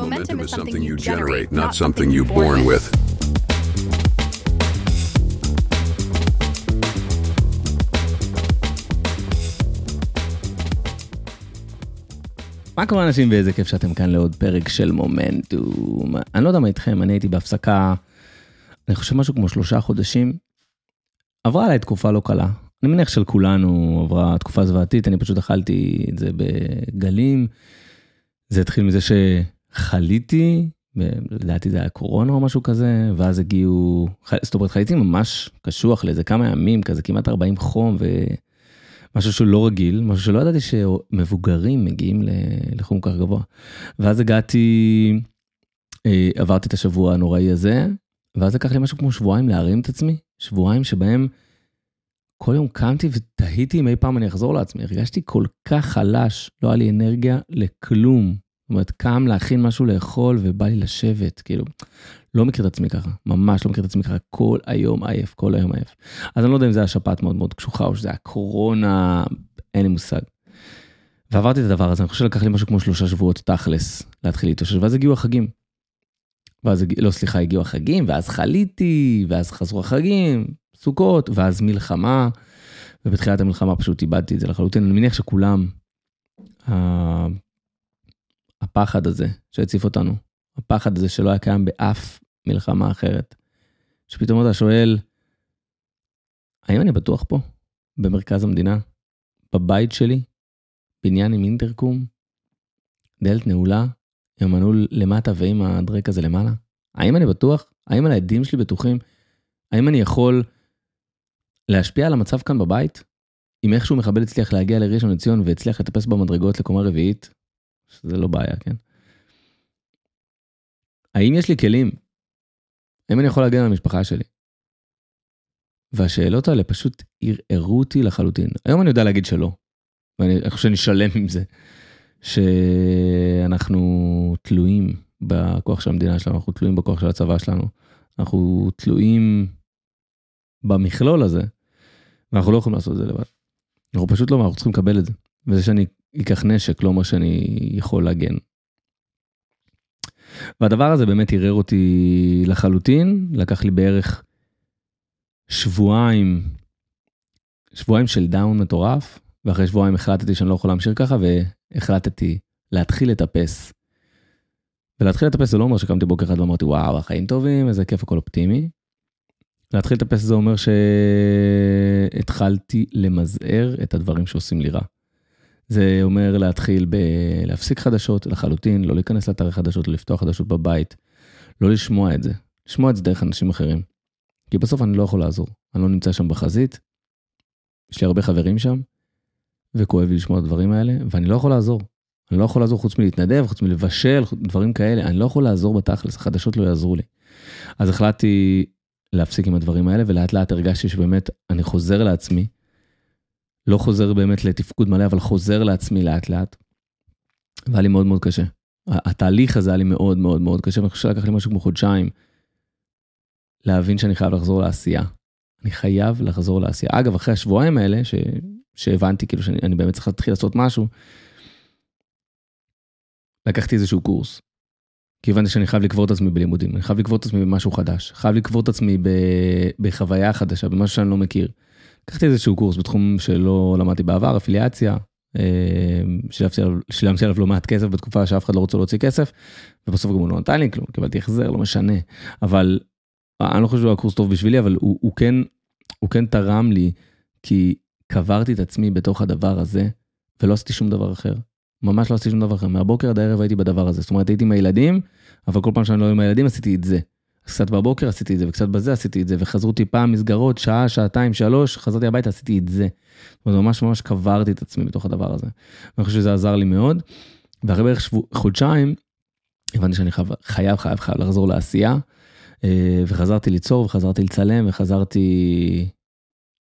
Momentum is something you generate, not something you're born with. מה קורה אנשים ואיזה כיף שאתם כאן לעוד פרק של מומנטום. אני לא יודע מה איתכם, אני הייתי בהפסקה, אני חושב משהו כמו שלושה חודשים. עברה עליי תקופה לא קלה. אני מניח של כולנו עברה תקופה זוועתית, אני פשוט אכלתי את זה בגלים. זה התחיל מזה שחליתי, לדעתי זה היה קורונה או משהו כזה, ואז הגיעו, זאת אומרת חליתי ממש קשוח לאיזה כמה ימים, כזה כמעט 40 חום, ומשהו שהוא לא רגיל, משהו שלא ידעתי שמבוגרים מגיעים לחום כך גבוה. ואז הגעתי, אה, עברתי את השבוע הנוראי הזה, ואז לקח לי משהו כמו שבועיים להרים את עצמי, שבועיים שבהם כל יום קמתי ותהיתי אם אי פעם אני אחזור לעצמי, הרגשתי כל כך חלש, לא היה לי אנרגיה לכלום. זאת אומרת, קם להכין משהו לאכול ובא לי לשבת, כאילו, לא מכיר את עצמי ככה, ממש לא מכיר את עצמי ככה, כל היום עייף, כל היום עייף. אז אני לא יודע אם זה היה שפעת מאוד מאוד קשוחה או שזה היה קורונה, אין לי מושג. ועברתי את הדבר הזה, אני חושב שלקח לי משהו כמו שלושה שבועות תכלס להתחיל להתאושש, ואז הגיעו החגים. ואז, לא סליחה, הגיעו החגים, ואז חליתי, ואז חזרו החגים, סוכות, ואז מלחמה, ובתחילת המלחמה פשוט איבדתי את זה לחלוטין. אני מניח שכולם, הפחד הזה שהציף אותנו, הפחד הזה שלא היה קיים באף מלחמה אחרת, שפתאום אתה שואל, האם אני בטוח פה, במרכז המדינה, בבית שלי, בניין עם אינטרקום, דלת נעולה, עם המנעול למטה ועם הדרק הזה למעלה? האם אני בטוח? האם על העדים שלי בטוחים? האם אני יכול להשפיע על המצב כאן בבית? אם איכשהו מחבל הצליח להגיע לראשון לציון והצליח לטפס במדרגות לקומה רביעית, שזה לא בעיה, כן? האם יש לי כלים? האם אני יכול להגן על המשפחה שלי? והשאלות האלה פשוט ערערו אותי לחלוטין. היום אני יודע להגיד שלא, ואני חושב שאני שלם עם זה, שאנחנו תלויים בכוח של המדינה שלנו, אנחנו תלויים בכוח של הצבא שלנו, אנחנו תלויים במכלול הזה, ואנחנו לא יכולים לעשות את זה לבד. אנחנו פשוט לא, אנחנו צריכים לקבל את זה. וזה שאני אקח נשק לא אומר שאני יכול להגן. והדבר הזה באמת ערער אותי לחלוטין, לקח לי בערך שבועיים, שבועיים של דאון מטורף, ואחרי שבועיים החלטתי שאני לא יכול להמשיך ככה, והחלטתי להתחיל לטפס. ולהתחיל לטפס זה לא אומר שקמתי בוקר אחד ואמרתי וואו החיים טובים איזה כיף הכל אופטימי. להתחיל לטפס זה אומר שהתחלתי למזער את הדברים שעושים לי רע. זה אומר להתחיל בלהפסיק חדשות לחלוטין, לא להיכנס לאתרי חדשות, לא לפתוח חדשות בבית, לא לשמוע את זה, לשמוע את זה דרך אנשים אחרים. כי בסוף אני לא יכול לעזור, אני לא נמצא שם בחזית, יש לי הרבה חברים שם, וכואב לי לשמוע את הדברים האלה, ואני לא יכול לעזור. אני לא יכול לעזור חוץ מלהתנדב, חוץ מלבשל, דברים כאלה, אני לא יכול לעזור בתכלס, החדשות לא יעזרו לי. אז החלטתי להפסיק עם הדברים האלה, ולאט לאט הרגשתי שבאמת אני חוזר לעצמי, לא חוזר באמת לתפקוד מלא, אבל חוזר לעצמי לאט לאט. והיה לי מאוד מאוד קשה. התהליך הזה היה לי מאוד מאוד מאוד קשה, ואני חושב שלקח לי משהו כמו חודשיים להבין שאני חייב לחזור לעשייה. אני חייב לחזור לעשייה. אגב, אחרי השבועיים האלה, ש... שהבנתי כאילו שאני באמת צריך להתחיל לעשות משהו, לקחתי איזשהו קורס. כי הבנתי שאני חייב לקבור את עצמי בלימודים, אני חייב לקבור את עצמי במשהו חדש, חייב לקבור את עצמי ב... בחוויה חדשה, במשהו שאני לא מכיר. לקחתי איזשהו קורס בתחום שלא למדתי בעבר, אפיליאציה, אה, שילמתי עליו לא מעט כסף בתקופה שאף אחד לא רוצה להוציא כסף, ובסוף גם הוא לא נתן לי כלום, קיבלתי החזר, לא משנה. אבל אני לא חושב שהוא היה קורס טוב בשבילי, אבל הוא, הוא, כן, הוא כן תרם לי, כי קברתי את עצמי בתוך הדבר הזה, ולא עשיתי שום דבר אחר. ממש לא עשיתי שום דבר אחר, מהבוקר עד הערב הייתי בדבר הזה. זאת אומרת, הייתי עם הילדים, אבל כל פעם שאני לא עם הילדים עשיתי את זה. קצת בבוקר עשיתי את זה, וקצת בזה עשיתי את זה, וחזרו טיפה מסגרות, שעה, שעתיים, שלוש, חזרתי הביתה, עשיתי את זה. זאת אומרת, ממש ממש קברתי את עצמי בתוך הדבר הזה. אני חושב שזה עזר לי מאוד. ואחרי בערך שבוע, חודשיים, הבנתי שאני חייב, חייב, חייב, חייב לחזור לעשייה. אה, וחזרתי ליצור, וחזרתי לצלם, וחזרתי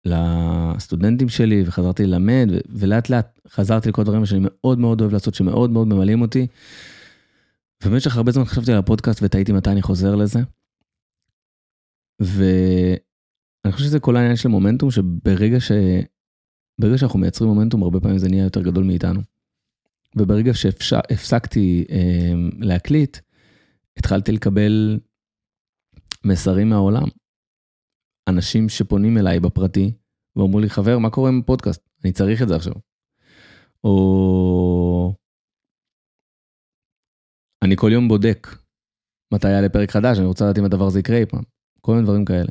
לסטודנטים שלי, וחזרתי ללמד, ולאט לאט חזרתי לכל הדברים שאני מאוד מאוד אוהב לעשות, שמאוד מאוד ממלאים אותי. ובמשך הרבה זמן חשבתי על הפודקאסט ותהיתי מתי אני חוזר לזה. ואני חושב שזה כל העניין של מומנטום, שברגע ש... ברגע שאנחנו מייצרים מומנטום, הרבה פעמים זה נהיה יותר גדול מאיתנו. וברגע שהפסקתי אה, להקליט, התחלתי לקבל מסרים מהעולם. אנשים שפונים אליי בפרטי ואומרו לי, חבר, מה קורה עם הפודקאסט? אני צריך את זה עכשיו. או אני כל יום בודק מתי יעלה פרק חדש, אני רוצה לדעת אם הדבר הזה יקרה אי פעם. כל מיני דברים כאלה.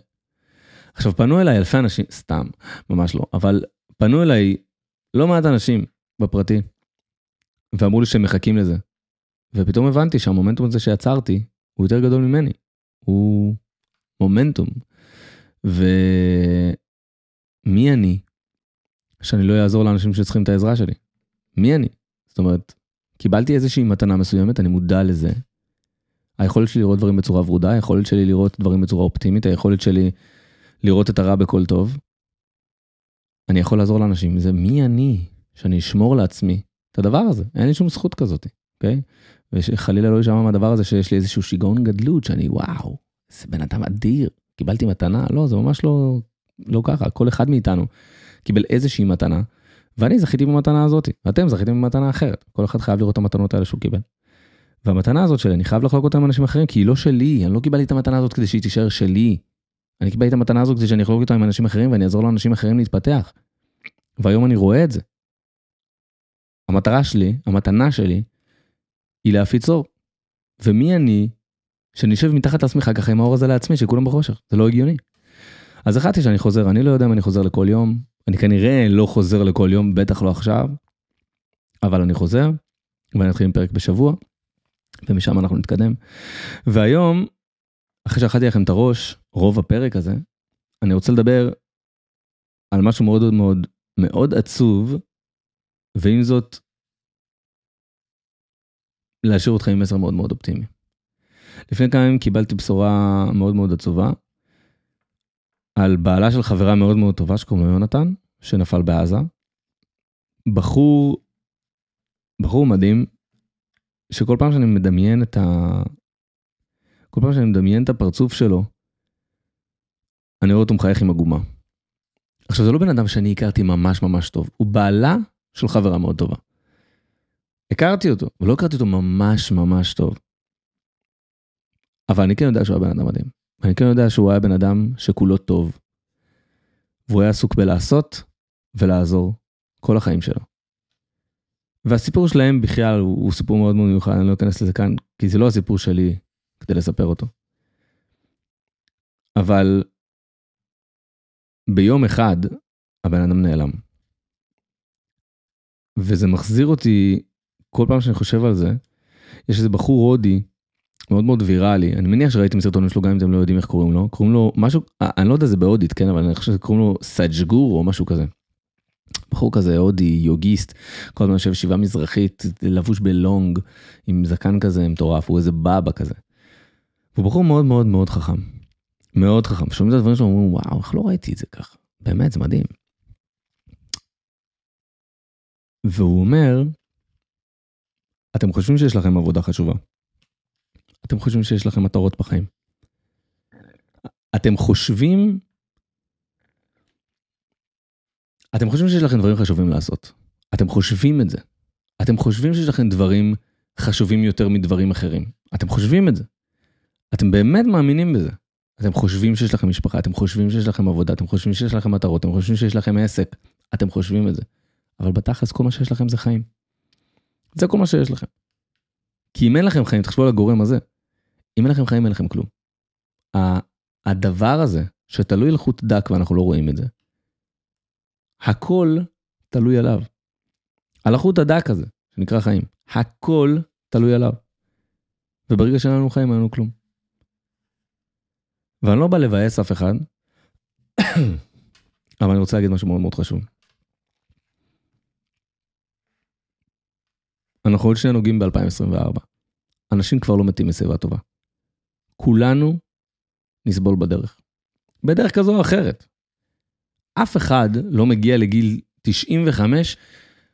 עכשיו, פנו אליי אלפי אנשים, סתם, ממש לא, אבל פנו אליי לא מעט אנשים בפרטי, ואמרו לי שהם מחכים לזה. ופתאום הבנתי שהמומנטום הזה שיצרתי הוא יותר גדול ממני. הוא מומנטום. ומי אני שאני לא אעזור לאנשים שצריכים את העזרה שלי? מי אני? זאת אומרת, קיבלתי איזושהי מתנה מסוימת, אני מודע לזה. היכולת שלי לראות דברים בצורה ורודה, היכולת שלי לראות דברים בצורה אופטימית, היכולת שלי לראות את הרע בכל טוב. אני יכול לעזור לאנשים, זה מי אני שאני אשמור לעצמי את הדבר הזה, אין לי שום זכות כזאת, אוקיי? ושחלילה לא יישמע מהדבר הזה שיש לי איזשהו שיגעון גדלות, שאני וואו, זה בן אדם אדיר, קיבלתי מתנה, לא, זה ממש לא, לא ככה, כל אחד מאיתנו קיבל איזושהי מתנה, ואני זכיתי במתנה הזאת, ואתם זכיתם במתנה אחרת, כל אחד חייב לראות את המתנות האלה שהוא קיבל. והמתנה הזאת שלי, אני חייב לחלוק אותה עם אנשים אחרים, כי היא לא שלי, אני לא קיבלתי את המתנה הזאת כדי שהיא תישאר שלי. אני קיבלתי את המתנה הזאת כדי שאני אחלוק אותה עם אנשים אחרים ואני אעזור לאנשים אחרים להתפתח. והיום אני רואה את זה. המטרה שלי, המתנה שלי, היא להפיץ אור. ומי אני שאני אשב מתחת לעצמי ככה עם האור הזה לעצמי, שכולם בחושך, זה לא הגיוני. אז החלטתי שאני חוזר, אני לא יודע אם אני חוזר לכל יום, אני כנראה לא חוזר לכל יום, בטח לא עכשיו, אבל אני חוזר, ואני אתחיל עם פרק בשבוע, ומשם אנחנו נתקדם. והיום, אחרי שאכלתי לכם את הראש, רוב הפרק הזה, אני רוצה לדבר על משהו מאוד מאוד מאוד עצוב, ועם זאת, להשאיר אותך עם מסר מאוד מאוד אופטימי. לפני כמה ימים קיבלתי בשורה מאוד מאוד עצובה, על בעלה של חברה מאוד מאוד טובה שקוראים לו יונתן, שנפל בעזה. בחור, בחור מדהים, שכל פעם שאני מדמיין את ה... כל פעם שאני מדמיין את הפרצוף שלו, אני רואה אותו מחייך עם עגומה. עכשיו זה לא בן אדם שאני הכרתי ממש ממש טוב, הוא בעלה של חברה מאוד טובה. הכרתי אותו, ולא הכרתי אותו ממש ממש טוב. אבל אני כן יודע שהוא היה בן אדם מדהים. אני כן יודע שהוא היה בן אדם שכולו טוב. והוא היה עסוק בלעשות ולעזור כל החיים שלו. והסיפור שלהם בכלל הוא, הוא סיפור מאוד מאוד מיוחד, אני לא אכנס לזה כאן, כי זה לא הסיפור שלי כדי לספר אותו. אבל ביום אחד הבן אדם נעלם. וזה מחזיר אותי, כל פעם שאני חושב על זה, יש איזה בחור הודי מאוד מאוד ויראלי, אני מניח שראיתם סרטונים שלו גם אם אתם לא יודעים איך קוראים לו, קוראים לו משהו, אה, אני לא יודע זה בהודית, כן, אבל אני חושב שקוראים לו סאג'גור או משהו כזה. בחור כזה הודי, יוגיסט, כל הזמן יושב שבעה מזרחית, לבוש בלונג, עם זקן כזה מטורף, הוא איזה בבא כזה. הוא בחור מאוד מאוד מאוד חכם. מאוד חכם. שומעים את הדברים שלו, אומרים, וואו, איך לא ראיתי את זה ככה? באמת, זה מדהים. והוא אומר, אתם חושבים שיש לכם עבודה חשובה. אתם חושבים שיש לכם מטרות בחיים. אתם חושבים, אתם חושבים שיש לכם דברים חשובים לעשות. אתם חושבים את זה. אתם חושבים שיש לכם דברים חשובים יותר מדברים אחרים. אתם חושבים את זה. אתם באמת מאמינים בזה. אתם חושבים שיש לכם משפחה, אתם חושבים שיש לכם עבודה, אתם חושבים שיש לכם מטרות, אתם חושבים שיש לכם עסק, אתם חושבים את זה. אבל בתכלס כל מה שיש לכם זה חיים. זה כל מה שיש לכם. כי אם אין לכם חיים, תחשבו על הגורם הזה. אם אין לכם חיים, אין לכם כלום. הדבר הזה, שתלוי לחוט דק ואנחנו לא רואים את זה, הכל תלוי עליו. על החוט הדק הזה, שנקרא חיים. הכל תלוי עליו. וברגע שאין לנו חיים, אין לנו כלום. ואני לא בא לבאס אף אחד, אבל אני רוצה להגיד משהו מאוד מאוד חשוב. אנחנו עוד שנייה נוגעים ב-2024. אנשים כבר לא מתים משיבה טובה. כולנו נסבול בדרך. בדרך כזו או אחרת. אף אחד לא מגיע לגיל 95,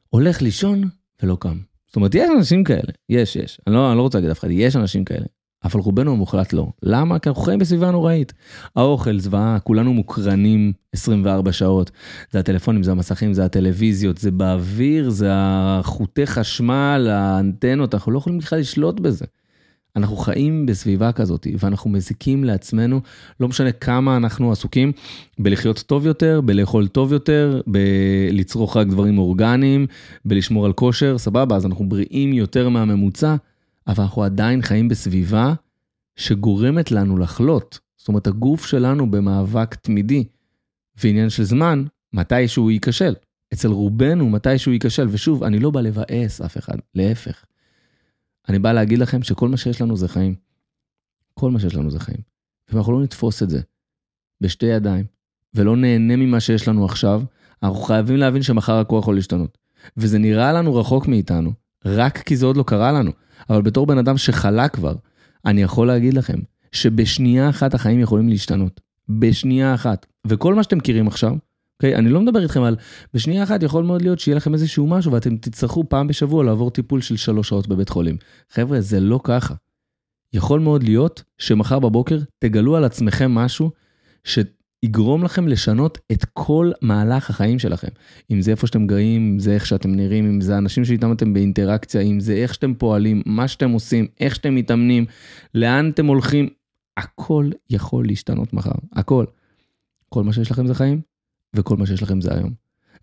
הולך לישון ולא קם. זאת אומרת, יש אנשים כאלה, יש, יש. אני לא, אני לא רוצה להגיד אף אחד, יש אנשים כאלה. אבל רובנו המוחלט לא. למה? כי אנחנו חיים בסביבה נוראית. האוכל, זוועה, כולנו מוקרנים 24 שעות. זה הטלפונים, זה המסכים, זה הטלוויזיות, זה באוויר, זה החוטי חשמל, האנטנות, אנחנו לא יכולים בכלל לשלוט בזה. אנחנו חיים בסביבה כזאת, ואנחנו מזיקים לעצמנו, לא משנה כמה אנחנו עסוקים בלחיות טוב יותר, בלאכול טוב יותר, בלצרוך רק דברים אורגניים, בלשמור על כושר, סבבה, אז אנחנו בריאים יותר מהממוצע, אבל אנחנו עדיין חיים בסביבה שגורמת לנו לחלות. זאת אומרת, הגוף שלנו במאבק תמידי, ועניין של זמן, מתי שהוא ייכשל. אצל רובנו, מתי שהוא ייכשל. ושוב, אני לא בא לבאס אף אחד, להפך. אני בא להגיד לכם שכל מה שיש לנו זה חיים. כל מה שיש לנו זה חיים. ואם אנחנו לא נתפוס את זה בשתי ידיים, ולא נהנה ממה שיש לנו עכשיו, אנחנו חייבים להבין שמחר הכוח יכול להשתנות. וזה נראה לנו רחוק מאיתנו, רק כי זה עוד לא קרה לנו. אבל בתור בן אדם שחלה כבר, אני יכול להגיד לכם שבשנייה אחת החיים יכולים להשתנות. בשנייה אחת. וכל מה שאתם מכירים עכשיו, אוקיי? אני לא מדבר איתכם על, בשנייה אחת יכול מאוד להיות שיהיה לכם איזשהו משהו ואתם תצטרכו פעם בשבוע לעבור טיפול של שלוש שעות בבית חולים. חבר'ה, זה לא ככה. יכול מאוד להיות שמחר בבוקר תגלו על עצמכם משהו שיגרום לכם לשנות את כל מהלך החיים שלכם. אם זה איפה שאתם גרים, אם זה איך שאתם נראים, אם זה האנשים שאיתם אתם באינטראקציה, אם זה איך שאתם פועלים, מה שאתם עושים, איך שאתם מתאמנים, לאן אתם הולכים, הכל יכול להשתנות מחר, הכל. כל מה שיש לכם זה חיים, וכל מה שיש לכם זה היום.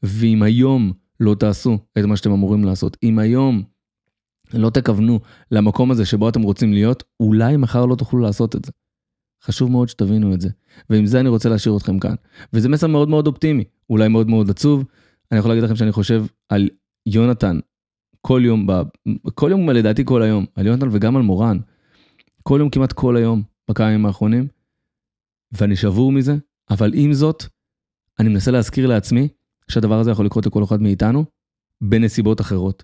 ואם היום לא תעשו את מה שאתם אמורים לעשות, אם היום לא תכוונו למקום הזה שבו אתם רוצים להיות, אולי מחר לא תוכלו לעשות את זה. חשוב מאוד שתבינו את זה. ועם זה אני רוצה להשאיר אתכם כאן. וזה מסר מאוד מאוד אופטימי, אולי מאוד מאוד עצוב. אני יכול להגיד לכם שאני חושב על יונתן כל יום, ב... כל יום לדעתי כל היום, על יונתן וגם על מורן. כל יום כמעט כל היום בכמה ימים האחרונים. ואני שבור מזה, אבל עם זאת, אני מנסה להזכיר לעצמי שהדבר הזה יכול לקרות לכל אחד מאיתנו בנסיבות אחרות.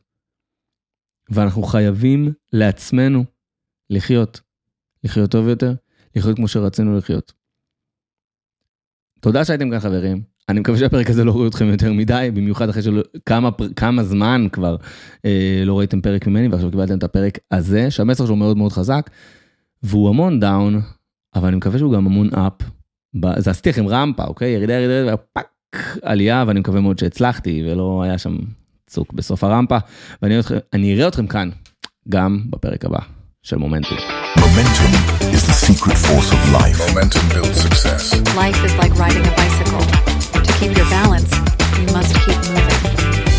ואנחנו חייבים לעצמנו לחיות, לחיות טוב יותר, לחיות כמו שרצינו לחיות. תודה שהייתם כאן חברים, אני מקווה שהפרק הזה לא רואה אתכם יותר מדי, במיוחד אחרי שכמה כמה זמן כבר אה, לא ראיתם פרק ממני ועכשיו קיבלתם את הפרק הזה, שהמסר שלו מאוד מאוד חזק, והוא המון down, אבל אני מקווה שהוא גם המון up. זה עשיתי לכם רמפה, אוקיי? ירידה, ירידה, ירידה, fuck, עלייה, ואני מקווה מאוד שהצלחתי, ולא היה שם צוק בסוף הרמפה, ואני אראה אתכם כאן, גם בפרק הבא של מומנטום. Momentum is the secret force of life. Momentum builds success. Life is like riding a bicycle. To keep your balance, you must keep moving.